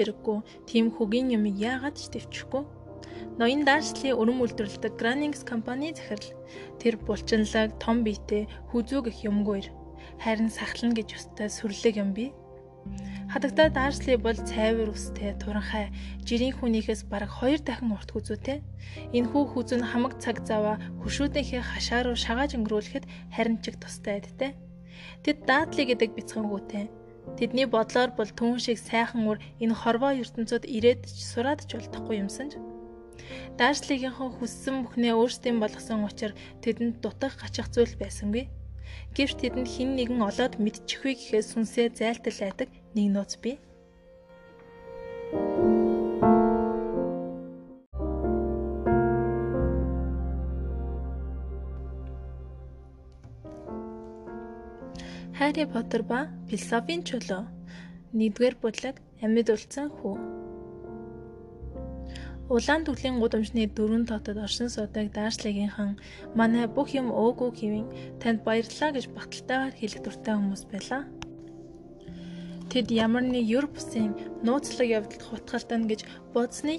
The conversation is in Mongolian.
хэрэггүй. Тийм хөгийн юм яагаад ч төвчөхгүй. Ноён даашлийн өрөм үйлдвэрлэдэг Granings компани захирал тэр булчинлаг том биетэй хүзүү гэх юмгүйр харин сахлана гэж өстэй сүрлэг юм би. Хадагтай Дарсли бол цайвар үстэй туранхай жирийн хүнийхээс бараг хоёр дахин урт хүзүүтэй. Энэ хүү хүзүү нь хамаг цаг заваа хөшүүдийнхээ хашаа руу шагааж өнгөрүүлэхэд харин чиг тустай айдтэй. Тэд даатли гэдэг бяцхангүйтэй. Тэдний бодлоор бол түн шиг сайхан үр энэ хорвоо ертөнцид ирээд ч сураад ч болдохгүй юмсан ч. Дарслигийнхан хүссэн бүхнээ өөрсдийн болгосон учраас тэдэнд дутах гачих зүйл байсангүй. Гэвч тэдэнд хин нэгэн олоод мэдчихвээ гэхээс сүнсээ зайлтал айдаг нэг нууц бий. Harry Potter ба философийн чулуу 1-р бүлэг амьд улцсан хүү Улаан төрлийн гудамжны дөрвөн тоотод оршин суудаг Даашлагийнхан манай бүх юм өөгүй хэвэн танд баярлалаа гэж баталтайгаар хэлэх дуртай хүмүүс байлаа. Тэд ямар нэг бусын нууцлаг явдалд хутгалтана гэж бодсны